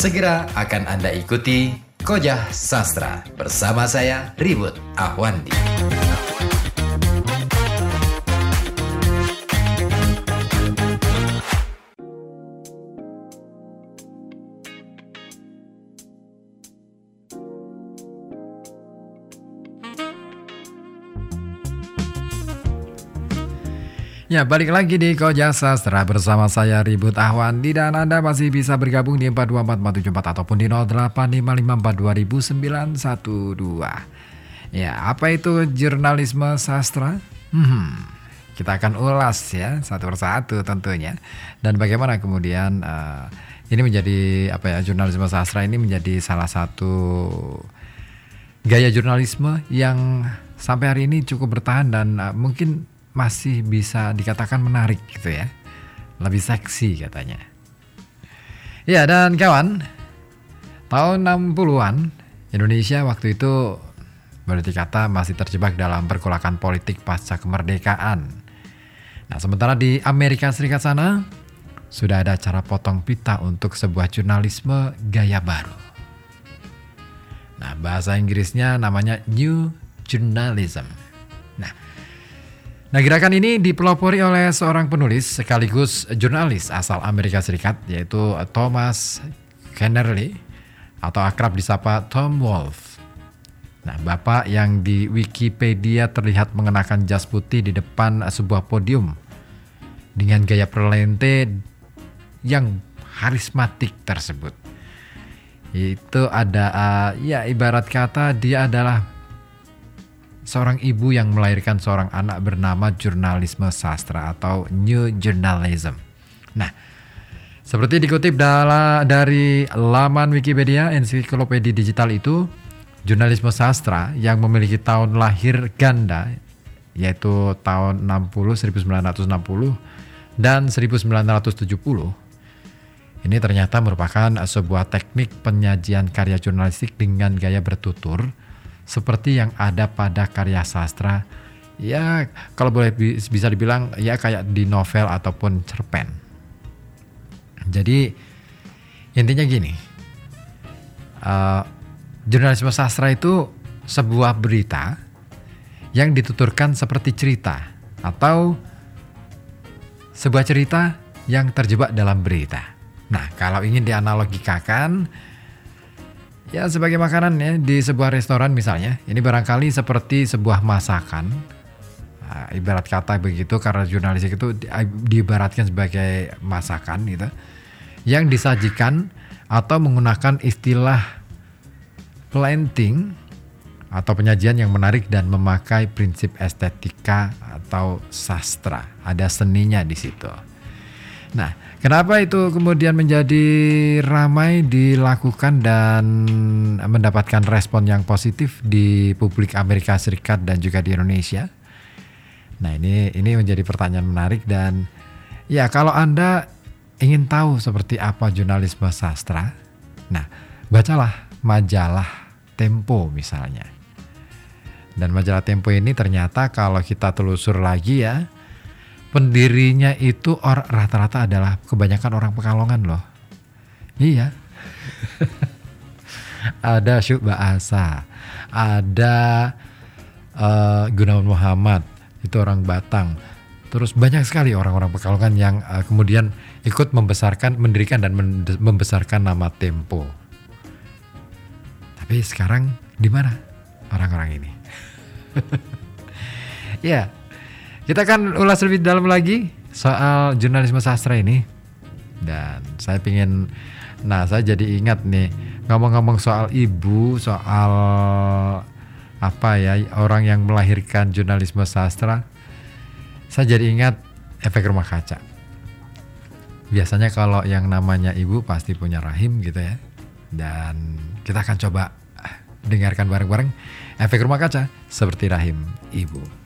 Segera akan Anda ikuti Kojah Sastra bersama saya Ribut Ahwandi. Ya, balik lagi di Koja Sastra bersama saya Ribut Ahwandi dan Anda masih bisa bergabung di 424474 ataupun di 0855424912. Ya, apa itu jurnalisme sastra? Hmm, kita akan ulas ya satu persatu tentunya. Dan bagaimana kemudian uh, ini menjadi apa ya jurnalisme sastra ini menjadi salah satu gaya jurnalisme yang sampai hari ini cukup bertahan dan uh, mungkin masih bisa dikatakan menarik gitu ya. Lebih seksi katanya. Ya dan kawan, tahun 60-an Indonesia waktu itu berarti kata masih terjebak dalam perkulakan politik pasca kemerdekaan. Nah sementara di Amerika Serikat sana sudah ada cara potong pita untuk sebuah jurnalisme gaya baru. Nah bahasa Inggrisnya namanya New Journalism. Nah Nah, gerakan ini dipelopori oleh seorang penulis sekaligus jurnalis asal Amerika Serikat yaitu Thomas Kennerly atau akrab disapa Tom Wolfe. Nah, Bapak yang di Wikipedia terlihat mengenakan jas putih di depan sebuah podium dengan gaya perlente yang karismatik tersebut. Itu ada uh, ya ibarat kata dia adalah seorang ibu yang melahirkan seorang anak bernama jurnalisme sastra atau New Journalism. Nah, seperti dikutip dari laman Wikipedia ensiklopedia digital itu, jurnalisme sastra yang memiliki tahun lahir ganda yaitu tahun 60 1960 dan 1970 ini ternyata merupakan sebuah teknik penyajian karya jurnalistik dengan gaya bertutur seperti yang ada pada karya sastra ya kalau boleh bisa dibilang ya kayak di novel ataupun cerpen. Jadi intinya gini, uh, jurnalisme sastra itu sebuah berita yang dituturkan seperti cerita atau sebuah cerita yang terjebak dalam berita. Nah, kalau ingin dianalogikakan, Ya sebagai makanan ya di sebuah restoran misalnya, ini barangkali seperti sebuah masakan. Nah, ibarat kata begitu karena jurnalistik itu di, diibaratkan sebagai masakan gitu. Yang disajikan atau menggunakan istilah planting atau penyajian yang menarik dan memakai prinsip estetika atau sastra. Ada seninya di situ. Nah, kenapa itu kemudian menjadi ramai dilakukan dan mendapatkan respon yang positif di publik Amerika Serikat dan juga di Indonesia? Nah, ini ini menjadi pertanyaan menarik dan ya kalau Anda ingin tahu seperti apa jurnalisme sastra, nah, bacalah majalah Tempo misalnya. Dan majalah Tempo ini ternyata kalau kita telusur lagi ya, pendirinya itu orang rata-rata adalah kebanyakan orang Pekalongan loh. Iya. ada Syuk Asa, ada uh, Gunawan Muhammad, itu orang Batang. Terus banyak sekali orang-orang Pekalongan yang uh, kemudian ikut membesarkan, mendirikan dan membesarkan nama Tempo. Tapi sekarang di mana orang-orang ini? ya, kita akan ulas lebih dalam lagi soal jurnalisme sastra ini. Dan saya ingin, nah saya jadi ingat nih ngomong-ngomong soal ibu, soal apa ya orang yang melahirkan jurnalisme sastra. Saya jadi ingat efek rumah kaca. Biasanya kalau yang namanya ibu pasti punya rahim gitu ya. Dan kita akan coba dengarkan bareng-bareng efek rumah kaca seperti rahim ibu.